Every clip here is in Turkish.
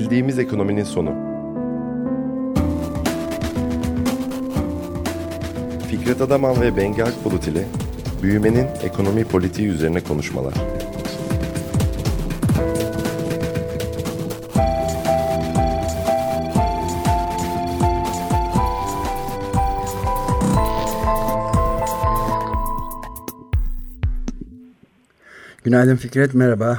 Bildiğimiz ekonominin sonu. Fikret Adaman ve Bengi Akbulut ile büyümenin ekonomi politiği üzerine konuşmalar. Günaydın Fikret, merhaba.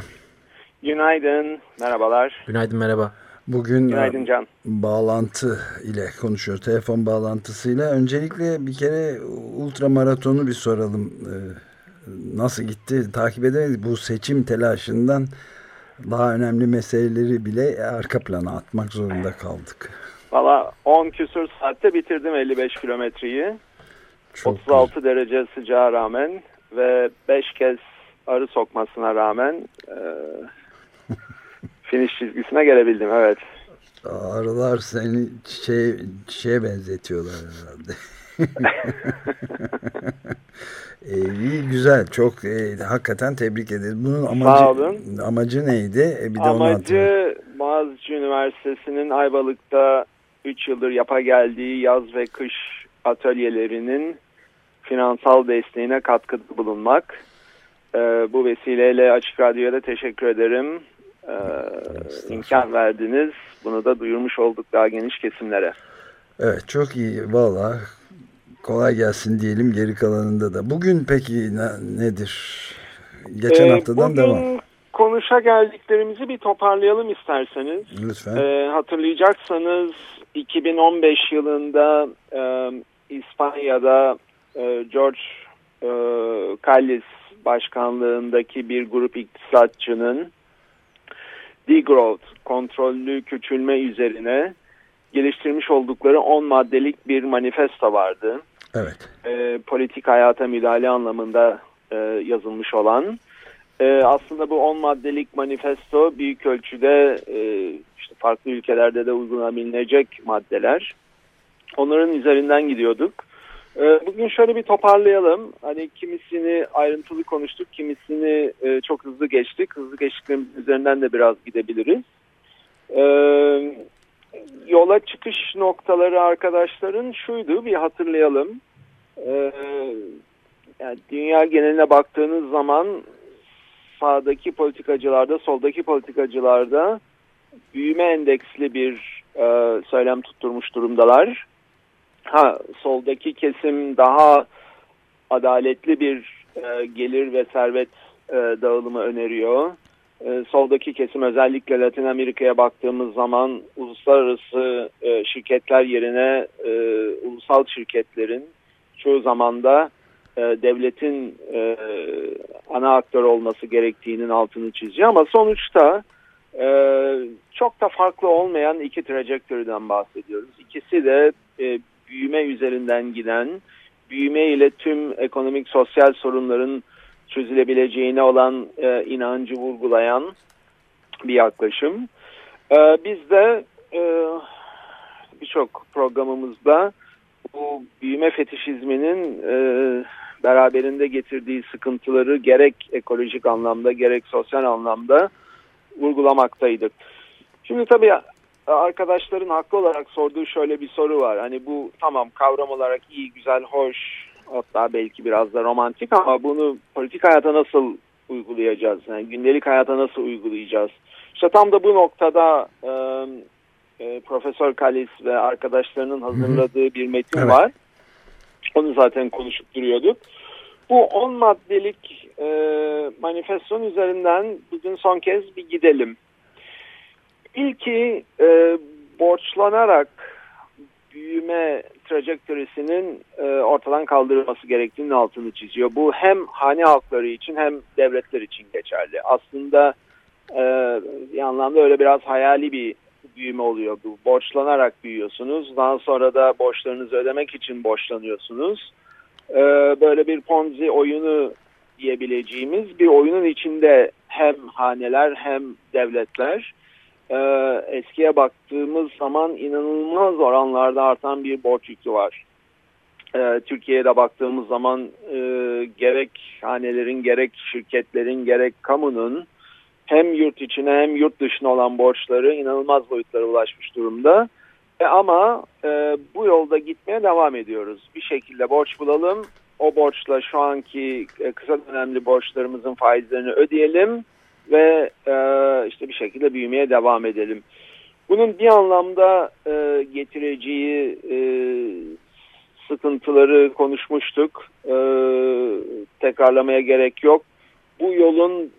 Günaydın, merhabalar. Günaydın, merhaba. Bugün Günaydın Can. bağlantı ile konuşuyoruz, telefon bağlantısıyla. Öncelikle bir kere ultramaratonu bir soralım. Ee, nasıl gitti? Takip edemedik. Bu seçim telaşından daha önemli meseleleri bile arka plana atmak zorunda kaldık. Valla 10 küsur saatte bitirdim 55 kilometreyi. 36 güzel. derece sıcağa rağmen ve 5 kez arı sokmasına rağmen e, finish çizgisine gelebildim evet. Arılar seni şey şeye benzetiyorlar herhalde. e, iyi güzel çok e, hakikaten tebrik ederiz. Bunun amacı amacı neydi? E, bir de amacı Boğaziçi Üniversitesi'nin Ayvalık'ta 3 yıldır yapa geldiği yaz ve kış atölyelerinin finansal desteğine katkıda bulunmak. E, bu vesileyle Açık Radyo'ya da teşekkür ederim. E, imkan verdiniz. Bunu da duyurmuş olduk daha geniş kesimlere. Evet çok iyi valla kolay gelsin diyelim geri kalanında da. Bugün peki ne, nedir? Geçen ee, haftadan bugün devam. konuşa geldiklerimizi bir toparlayalım isterseniz. Lütfen. Ee, hatırlayacaksanız 2015 yılında e, İspanya'da e, George e, Callis başkanlığındaki bir grup iktisatçının degrowth, kontrollü küçülme üzerine geliştirmiş oldukları 10 maddelik bir manifesto vardı. Evet. E, politik hayata müdahale anlamında e, yazılmış olan. E, aslında bu 10 maddelik manifesto büyük ölçüde e, işte farklı ülkelerde de uygulanabilecek maddeler. Onların üzerinden gidiyorduk. Ee, bugün şöyle bir toparlayalım. Hani kimisini ayrıntılı konuştuk, kimisini e, çok hızlı geçtik. Hızlı geçtiklerimiz üzerinden de biraz gidebiliriz. Ee, yola çıkış noktaları arkadaşların şuydu, bir hatırlayalım. Ee, yani dünya geneline baktığınız zaman sağdaki politikacılarda, soldaki politikacılarda büyüme endeksli bir e, söylem tutturmuş durumdalar Ha soldaki kesim daha adaletli bir e, gelir ve servet e, dağılımı öneriyor. E, soldaki kesim özellikle Latin Amerika'ya baktığımız zaman uluslararası e, şirketler yerine e, ulusal şirketlerin çoğu zamanda e, devletin e, ana aktör olması gerektiğinin altını çiziyor. Ama sonuçta e, çok da farklı olmayan iki trajektöriden bahsediyoruz. İkisi de e, büyüme üzerinden giden, büyüme ile tüm ekonomik sosyal sorunların çözülebileceğine olan e, inancı vurgulayan bir yaklaşım. E, biz de e, birçok programımızda bu büyüme fetişizminin e, beraberinde getirdiği sıkıntıları gerek ekolojik anlamda gerek sosyal anlamda vurgulamaktaydık. Şimdi tabii arkadaşların haklı olarak sorduğu şöyle bir soru var. Hani bu tamam kavram olarak iyi, güzel, hoş, hatta belki biraz da romantik ama bunu politik hayata nasıl uygulayacağız? Yani gündelik hayata nasıl uygulayacağız? İşte tam da bu noktada e, e, Profesör Kalis ve arkadaşlarının hazırladığı bir metin evet. var. Onu zaten konuşup duruyorduk. Bu 10 maddelik e, manifeston üzerinden bugün son kez bir gidelim. İlki e, borçlanarak büyüme trajektörisinin e, ortadan kaldırılması gerektiğinin altını çiziyor. Bu hem hane halkları için hem devletler için geçerli. Aslında e, bir anlamda öyle biraz hayali bir büyüme oluyor. Bu borçlanarak büyüyorsunuz. Daha sonra da borçlarınızı ödemek için borçlanıyorsunuz. E, böyle bir ponzi oyunu diyebileceğimiz bir oyunun içinde hem haneler hem devletler e, eskiye baktığımız zaman inanılmaz oranlarda artan bir borç yükü var. E, Türkiye'de baktığımız zaman e, gerek hanelerin gerek şirketlerin gerek kamunun hem yurt içine hem yurt dışına olan borçları inanılmaz boyutlara ulaşmış durumda. E ama e, bu yolda gitmeye devam ediyoruz. Bir şekilde borç bulalım. O borçla şu anki e, kısa dönemli borçlarımızın faizlerini ödeyelim ve e, işte bir şekilde büyümeye devam edelim. Bunun bir anlamda e, getireceği e, sıkıntıları konuşmuştuk. E, tekrarlamaya gerek yok. Bu yolun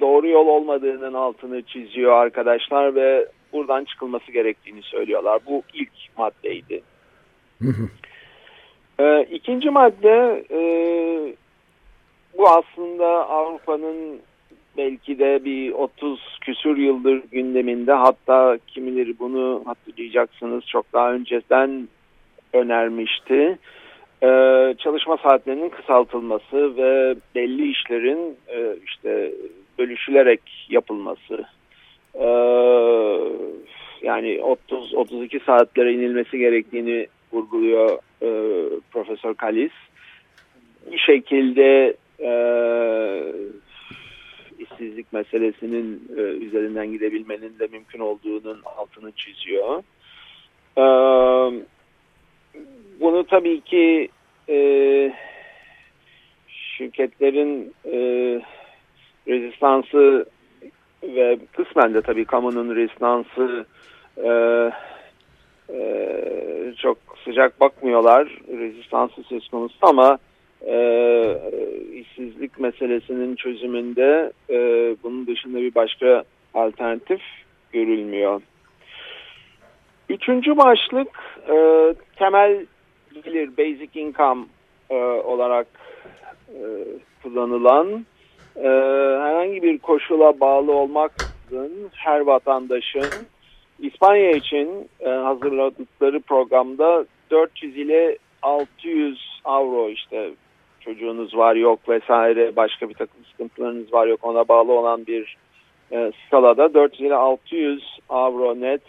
doğru yol olmadığının altını çiziyor arkadaşlar ve buradan çıkılması gerektiğini söylüyorlar. Bu ilk maddeydi. e, ikinci madde e, bu aslında Avrupa'nın belki de bir 30 küsür yıldır gündeminde hatta kimileri bunu hatırlayacaksınız çok daha önceden önermişti. Ee, çalışma saatlerinin kısaltılması ve belli işlerin e, işte bölüşülerek yapılması. Ee, yani 30-32 saatlere inilmesi gerektiğini vurguluyor e, Profesör Kalis. Bir şekilde e, işsizlik meselesinin e, üzerinden gidebilmenin de mümkün olduğunun altını çiziyor. E, bunu tabii ki e, şirketlerin e, rezistansı ve kısmen de tabii kamunun rezistansı e, e, çok sıcak bakmıyorlar rezistansı söz konusu ama e, işsizlik meselesinin çözümünde e, bunun dışında bir başka alternatif görülmüyor. Üçüncü başlık e, temel gelir basic income e, olarak e, kullanılan e, herhangi bir koşula bağlı olmaksızın her vatandaşın İspanya için e, hazırladıkları programda 400 ile 600 avro işte çocuğunuz var yok vesaire başka bir takım sıkıntılarınız var yok ona bağlı olan bir e, skalada 400 ile 600 avro net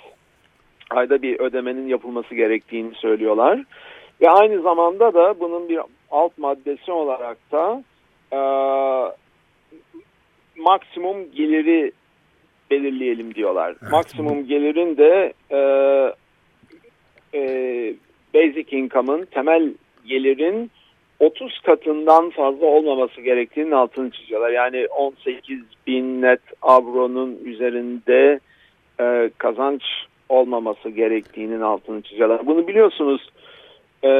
ayda bir ödemenin yapılması gerektiğini söylüyorlar. Ve aynı zamanda da bunun bir alt maddesi olarak da e, maksimum geliri belirleyelim diyorlar. Evet. Maksimum gelirin de e, e, basic income'ın temel gelirin 30 katından fazla olmaması gerektiğinin altını çiziyorlar. Yani 18 bin net avronun üzerinde e, kazanç olmaması gerektiğinin altını çiziyorlar. Bunu biliyorsunuz e,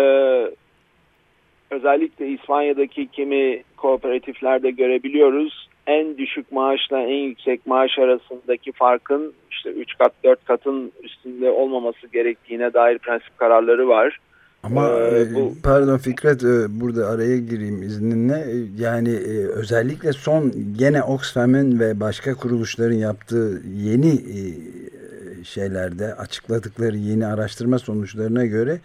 özellikle İspanya'daki kimi kooperatiflerde görebiliyoruz. En düşük maaşla en yüksek maaş arasındaki farkın işte 3 kat 4 katın üstünde olmaması gerektiğine dair prensip kararları var. Ama ee, bu... pardon Fikret burada araya gireyim izninle. Yani özellikle son gene Oxfam'ın ve başka kuruluşların yaptığı yeni şeylerde açıkladıkları yeni araştırma sonuçlarına göre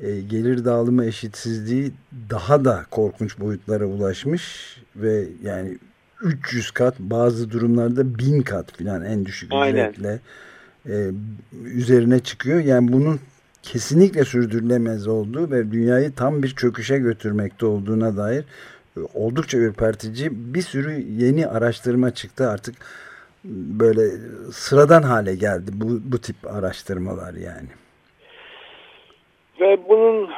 gelir dağılımı eşitsizliği daha da korkunç boyutlara ulaşmış ve yani 300 kat bazı durumlarda 1000 kat filan en düşük ücretle üzerine çıkıyor. Yani bunun kesinlikle sürdürülemez olduğu ve dünyayı tam bir çöküşe götürmekte olduğuna dair e, oldukça ürpertici bir sürü yeni araştırma çıktı artık böyle sıradan hale geldi bu, bu tip araştırmalar yani. Ve bunun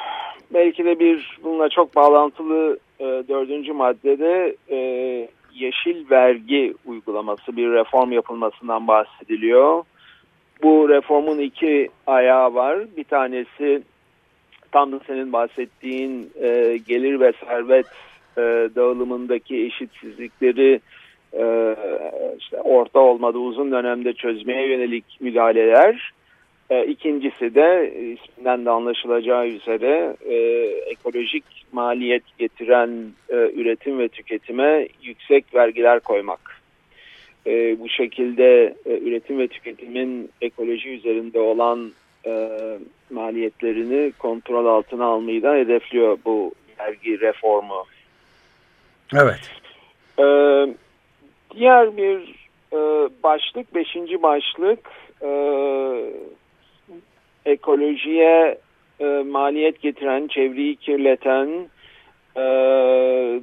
belki de bir bununla çok bağlantılı e, dördüncü maddede e, yeşil vergi uygulaması bir reform yapılmasından bahsediliyor bu reformun iki ayağı var. Bir tanesi tam da senin bahsettiğin e, gelir ve servet e, dağılımındaki eşitsizlikleri e, işte orta olmadı uzun dönemde çözmeye yönelik müdahaleler. E, ikincisi de isminden de anlaşılacağı üzere e, ekolojik maliyet getiren e, üretim ve tüketime yüksek vergiler koymak e, bu şekilde e, üretim ve tüketimin ekoloji üzerinde olan e, maliyetlerini kontrol altına almayı da hedefliyor bu vergi reformu. Evet. E, diğer bir e, başlık, beşinci başlık e, ekolojiye e, maliyet getiren, çevreyi kirleten, e,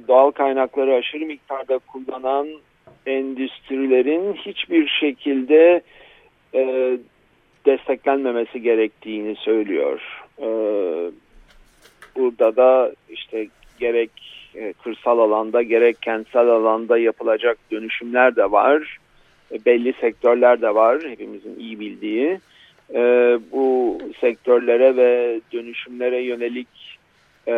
doğal kaynakları aşırı miktarda kullanan endüstrilerin hiçbir şekilde e, desteklenmemesi gerektiğini söylüyor. E, burada da işte gerek e, kırsal alanda gerek kentsel alanda yapılacak dönüşümler de var. E, belli sektörler de var hepimizin iyi bildiği. E, bu sektörlere ve dönüşümlere yönelik e,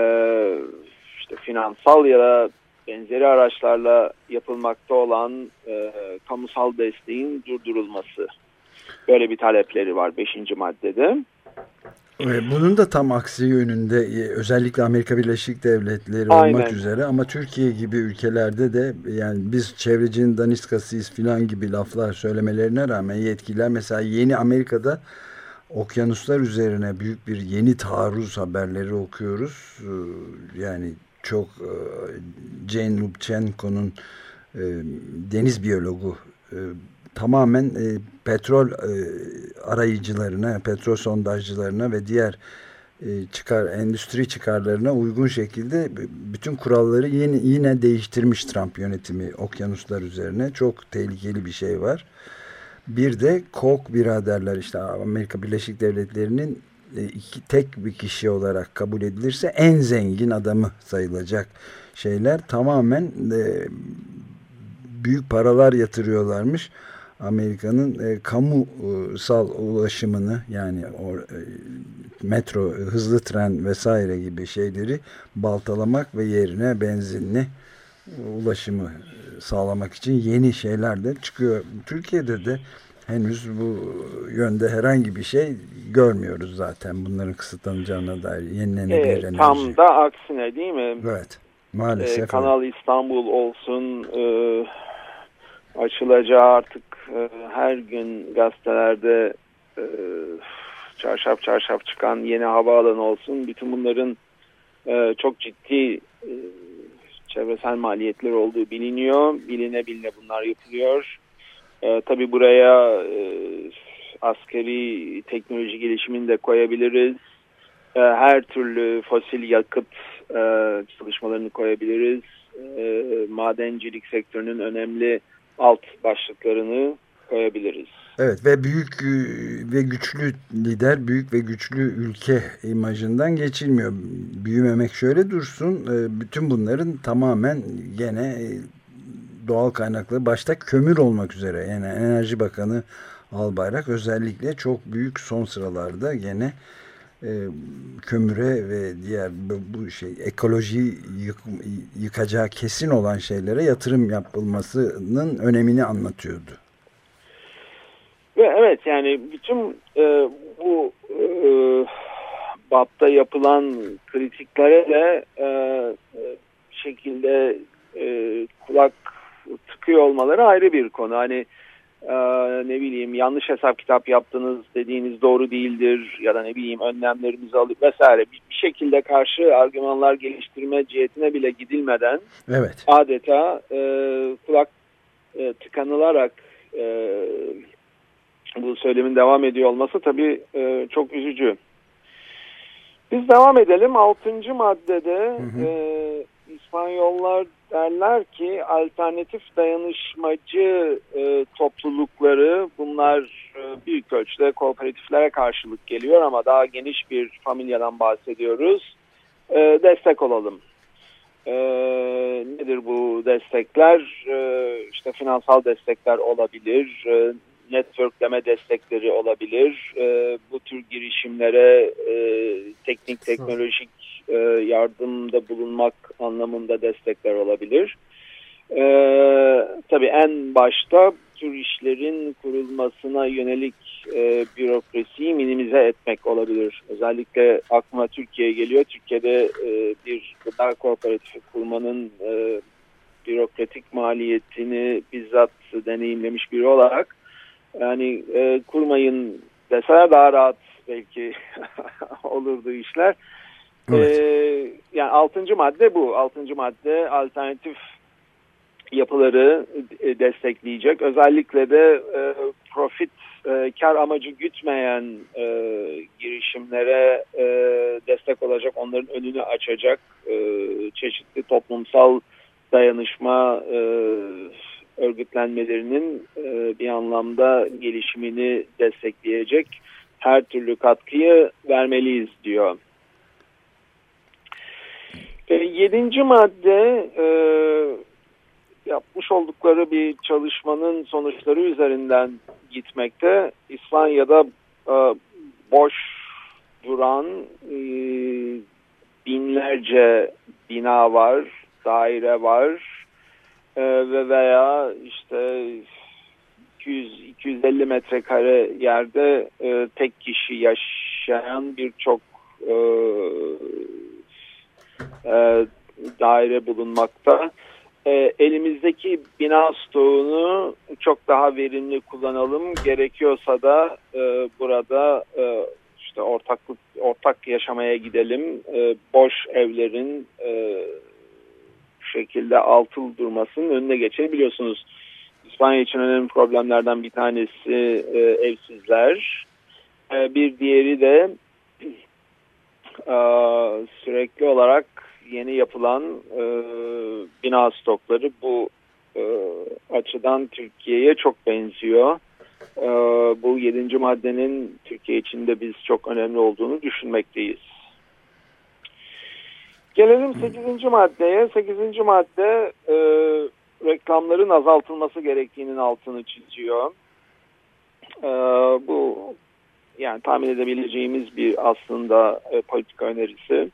işte finansal ya da benzeri araçlarla yapılmakta olan e, kamusal desteğin durdurulması. Böyle bir talepleri var 5. maddede. Bunun da tam aksi yönünde e, özellikle Amerika Birleşik Devletleri Aynen. olmak üzere ama Türkiye gibi ülkelerde de yani biz çevrecinin daniskasıyız filan gibi laflar söylemelerine rağmen yetkililer mesela yeni Amerika'da okyanuslar üzerine büyük bir yeni taarruz haberleri okuyoruz. Ee, yani çok e, Jane Lubchenko'nun e, deniz biyologu e, tamamen petrol arayıcılarına, petrol sondajcılarına ve diğer çıkar endüstri çıkarlarına uygun şekilde bütün kuralları yine, yine değiştirmiş Trump yönetimi okyanuslar üzerine. Çok tehlikeli bir şey var. Bir de Koch biraderler işte Amerika Birleşik Devletleri'nin iki, tek bir kişi olarak kabul edilirse en zengin adamı sayılacak şeyler tamamen e, büyük paralar yatırıyorlarmış. Amerika'nın e, kamusal ulaşımını yani o, e, metro, hızlı tren vesaire gibi şeyleri baltalamak ve yerine benzinli ulaşımı sağlamak için yeni şeyler de çıkıyor. Türkiye'de de henüz bu yönde herhangi bir şey görmüyoruz zaten bunların kısıtlanacağına dair yenilenebilir evet, enerji. Tam da aksine değil mi? Evet. Maalesef. Ee, Kanal İstanbul olsun e, açılacağı artık e, her gün gazetelerde e, çarşaf çarşaf çıkan yeni havaalanı olsun. Bütün bunların e, çok ciddi e, çevresel maliyetler olduğu biliniyor. Biline biline bunlar yapılıyor. E, tabii buraya e, askeri teknoloji gelişimini de koyabiliriz. E, her türlü fosil yakıt e, çalışmalarını koyabiliriz. E, madencilik sektörünün önemli alt başlıklarını koyabiliriz. Evet ve büyük e, ve güçlü lider, büyük ve güçlü ülke imajından geçilmiyor. Büyümemek şöyle dursun, e, bütün bunların tamamen gene doğal kaynakları başta kömür olmak üzere. Yani Enerji Bakanı Albayrak özellikle çok büyük son sıralarda gene e, kömüre ve diğer bu şey ekolojiyi yık, yıkacağı kesin olan şeylere yatırım yapılmasının önemini anlatıyordu. Ve evet yani bütün e, bu e, BAP'ta yapılan kritiklere de e, şekilde e, kulak tıkıyor olmaları ayrı bir konu. Hani e, ne bileyim yanlış hesap kitap yaptınız dediğiniz doğru değildir ya da ne bileyim önlemlerimizi alıp vesaire bir, bir şekilde karşı argümanlar geliştirme cihetine bile gidilmeden evet. adeta e, kulak e, tıkanılarak e, bu söylemin devam ediyor olması tabii e, çok üzücü. Biz devam edelim. Altıncı maddede hı hı. E, İspanyollar derler ki alternatif dayanışmacı e, toplulukları bunlar e, büyük ölçüde kooperatiflere karşılık geliyor ama daha geniş bir familyadan bahsediyoruz. E, destek olalım. E, nedir bu destekler? E, işte finansal destekler olabilir, e, networkleme destekleri olabilir. E, bu tür girişimlere e, teknik teknolojik e, yardımda bulunmak anlamında destekler olabilir. E, tabii en başta tür işlerin kurulmasına yönelik e, bürokrasiyi minimize etmek olabilir. Özellikle aklıma Türkiye geliyor. Türkiye'de e, bir gıda kooperatifi kurmanın e, bürokratik maliyetini bizzat deneyimlemiş biri olarak yani e, kurmayın deseler daha rahat belki olurdu işler. Evet. Ee, yani altıncı madde bu. Altıncı madde alternatif yapıları e, destekleyecek. Özellikle de e, profit e, kar amacı gütmeyen e, girişimlere e, destek olacak, onların önünü açacak e, çeşitli toplumsal dayanışma e, örgütlenmelerinin e, bir anlamda gelişimini destekleyecek her türlü katkıyı vermeliyiz diyor. E, yedinci madde e, yapmış oldukları bir çalışmanın sonuçları üzerinden gitmekte. İspanya'da e, boş duran e, binlerce bina var, daire var e, ve veya işte 200-250 metrekare yerde e, tek kişi yaşayan birçok e, e, daire bulunmakta. E, elimizdeki bina stoğunu çok daha verimli kullanalım. Gerekiyorsa da e, burada e, işte ortaklık ortak yaşamaya gidelim. E, boş evlerin e, şekilde altıl durmasının önüne geçebiliyorsunuz. İspanya için önemli problemlerden bir tanesi e, evsizler. E, bir diğeri de e, sürekli olarak yeni yapılan e, bina stokları bu e, açıdan Türkiye'ye çok benziyor. E, bu yedinci maddenin Türkiye içinde biz çok önemli olduğunu düşünmekteyiz. Gelelim sekizinci maddeye. Sekizinci madde e, reklamların azaltılması gerektiğinin altını çiziyor. E, bu yani tahmin edebileceğimiz bir aslında e, politika önerisi.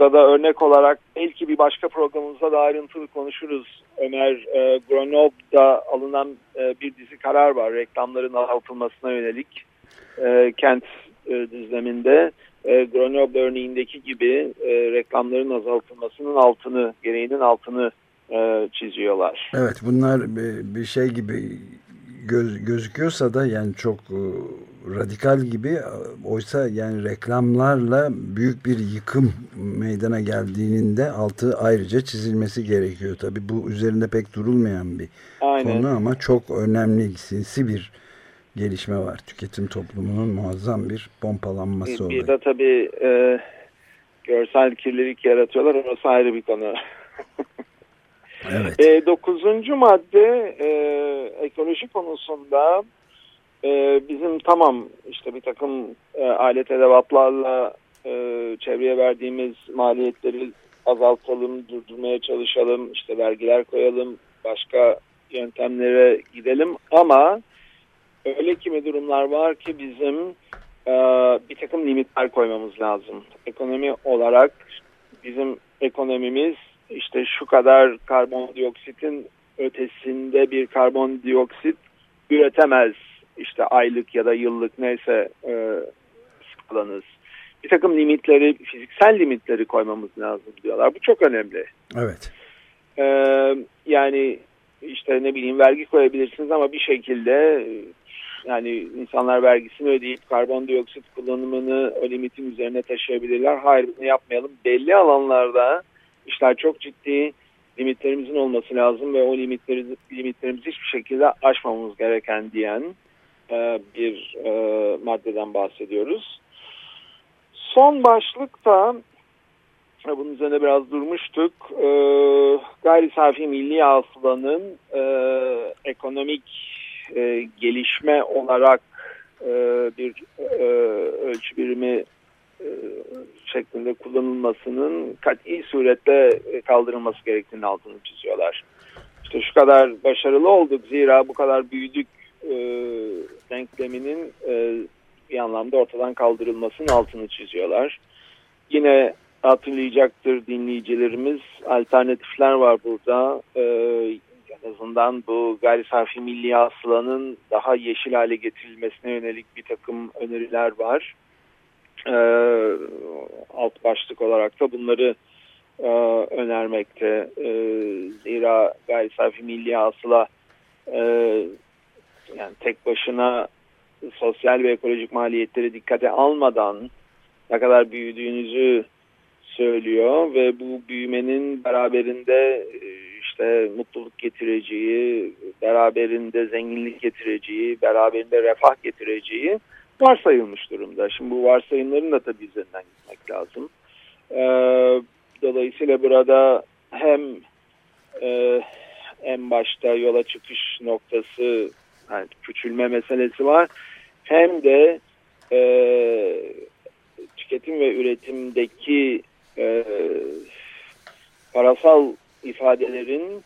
E, da örnek olarak belki bir başka programımızda da ayrıntılı konuşuruz. Ömer e, Grenoble'da alınan e, bir dizi karar var reklamların azaltılmasına yönelik e, kent e, düzleminde e, Grenoble örneğindeki gibi e, reklamların azaltılmasının altını, gereğinin altını e, çiziyorlar. Evet bunlar bir şey gibi göz, gözüküyorsa da yani çok e, radikal gibi oysa yani reklamlarla büyük bir yıkım meydana geldiğinin de altı ayrıca çizilmesi gerekiyor. Tabi bu üzerinde pek durulmayan bir Aynen. konu ama çok önemli sinsi bir gelişme var. Tüketim toplumunun muazzam bir pompalanması oluyor. Bir de tabii e, görsel kirlilik yaratıyorlar. Orası ayrı bir konu. Evet. E, dokuzuncu madde e, ekoloji konusunda e, bizim tamam işte bir takım e, alet edevatlarla e, çevreye verdiğimiz maliyetleri azaltalım, durdurmaya çalışalım, işte vergiler koyalım, başka yöntemlere gidelim ama öyle kimi durumlar var ki bizim e, bir takım limitler koymamız lazım. Ekonomi olarak bizim ekonomimiz işte şu kadar karbondioksitin ötesinde bir karbondioksit üretemez. İşte aylık ya da yıllık neyse e, skalanız. Bir takım limitleri, fiziksel limitleri koymamız lazım diyorlar. Bu çok önemli. Evet. Ee, yani işte ne bileyim vergi koyabilirsiniz ama bir şekilde yani insanlar vergisini ödeyip karbondioksit kullanımını o limitin üzerine taşıyabilirler. Hayır bunu yapmayalım. Belli alanlarda işler çok ciddi limitlerimizin olması lazım ve o limitleri, limitlerimizi hiçbir şekilde aşmamamız gereken diyen e, bir e, maddeden bahsediyoruz. Son başlıkta bunun üzerine biraz durmuştuk. E, gayri safi milli hasılanın e, ekonomik e, gelişme olarak e, bir e, ölçü birimi e, şeklinde kullanılmasının kat'i surette kaldırılması gerektiğini altını çiziyorlar. İşte şu kadar başarılı olduk zira bu kadar büyüdük e, denkleminin e, bir anlamda ortadan kaldırılmasının altını çiziyorlar. Yine hatırlayacaktır dinleyicilerimiz alternatifler var burada. E, en azından bu gayri safi milli hasılanın daha yeşil hale getirilmesine yönelik bir takım öneriler var. Ee, alt başlık olarak da bunları e, önermekte. E, zira gayri safi milli hasıla e, yani tek başına sosyal ve ekolojik maliyetleri dikkate almadan ne kadar büyüdüğünüzü söylüyor ve bu büyümenin beraberinde e, işte mutluluk getireceği, beraberinde zenginlik getireceği, beraberinde refah getireceği varsayılmış durumda. Şimdi bu varsayımların da tabii üzerinden gitmek lazım. Ee, dolayısıyla burada hem e, en başta yola çıkış noktası yani küçülme meselesi var. Hem de e, tüketim ve üretimdeki e, parasal ifadelerin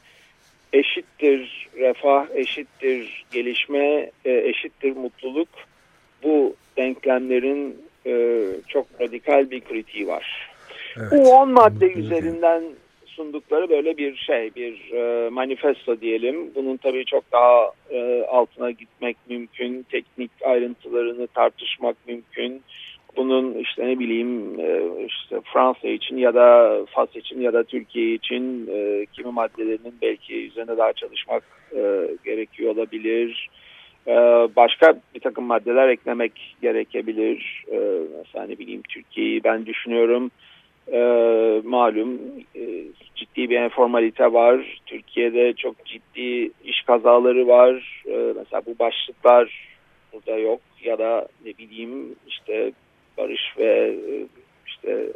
eşittir refah, eşittir gelişme, e, eşittir mutluluk bu denklemlerin e, çok radikal bir kritiği var. Evet. Bu 10 madde üzerinden sundukları böyle bir şey, bir e, manifesto diyelim. Bunun tabii çok daha e, altına gitmek mümkün, teknik ayrıntılarını tartışmak mümkün. Bunun işte ne bileyim e, işte Fransa için ya da Fas için ya da Türkiye için e, kimi maddelerinin belki üzerine daha çalışmak e, gerekiyor olabilir. E, başka bir takım maddeler eklemek gerekebilir. E, mesela ne bileyim Türkiye'yi ben düşünüyorum e, malum e, ciddi bir informalite var. Türkiye'de çok ciddi iş kazaları var. Mesela bu başlıklar burada yok ya da ne bileyim işte barış ve e, işte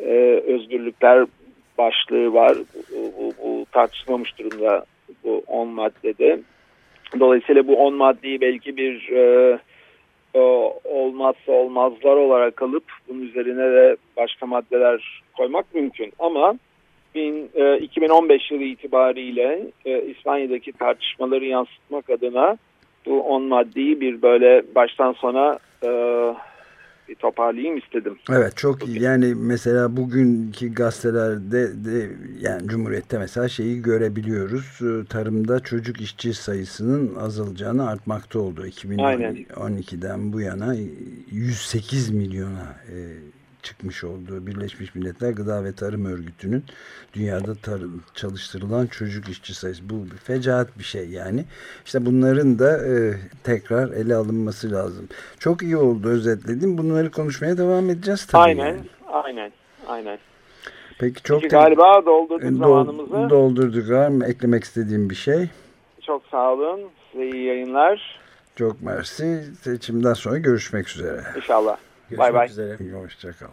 e, özgürlükler başlığı var. Bu, bu, bu tartışmamış durumda bu 10 maddede. Dolayısıyla bu 10 maddeyi belki bir e, e, olmazsa olmazlar olarak alıp bunun üzerine de başka maddeler koymak mümkün. Ama bin, e, 2015 yılı itibariyle e, İspanya'daki tartışmaları yansıtmak adına bu 10 maddeyi bir böyle baştan sona e, bir toparlayayım istedim. Evet çok iyi. Yani mesela bugünkü gazetelerde de yani Cumhuriyet'te mesela şeyi görebiliyoruz. Ee, tarımda çocuk işçi sayısının azalacağını artmakta olduğu 2012'den bu yana 108 milyona e, çıkmış olduğu Birleşmiş Milletler Gıda ve Tarım Örgütü'nün dünyada tarım, çalıştırılan çocuk işçi sayısı. Bu bir fecaat bir şey yani. İşte bunların da e, tekrar ele alınması lazım. Çok iyi oldu özetledim. Bunları konuşmaya devam edeceğiz tabii. Aynen, yani. aynen, aynen. Peki çok Peki, galiba doldurduk do zamanımızı. Doldurduk. Var mı eklemek istediğim bir şey? Çok sağ olun. Size iyi yayınlar. Çok mersi. Seçimden sonra görüşmek üzere. İnşallah. Bay bay. Hoşçakal.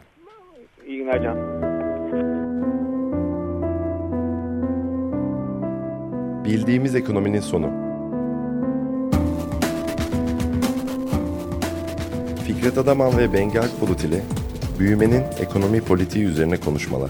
İyi günler Can. Bildiğimiz ekonominin sonu. Fikret Adaman ve Bengi Akbulut ile büyümenin ekonomi politiği üzerine konuşmalar.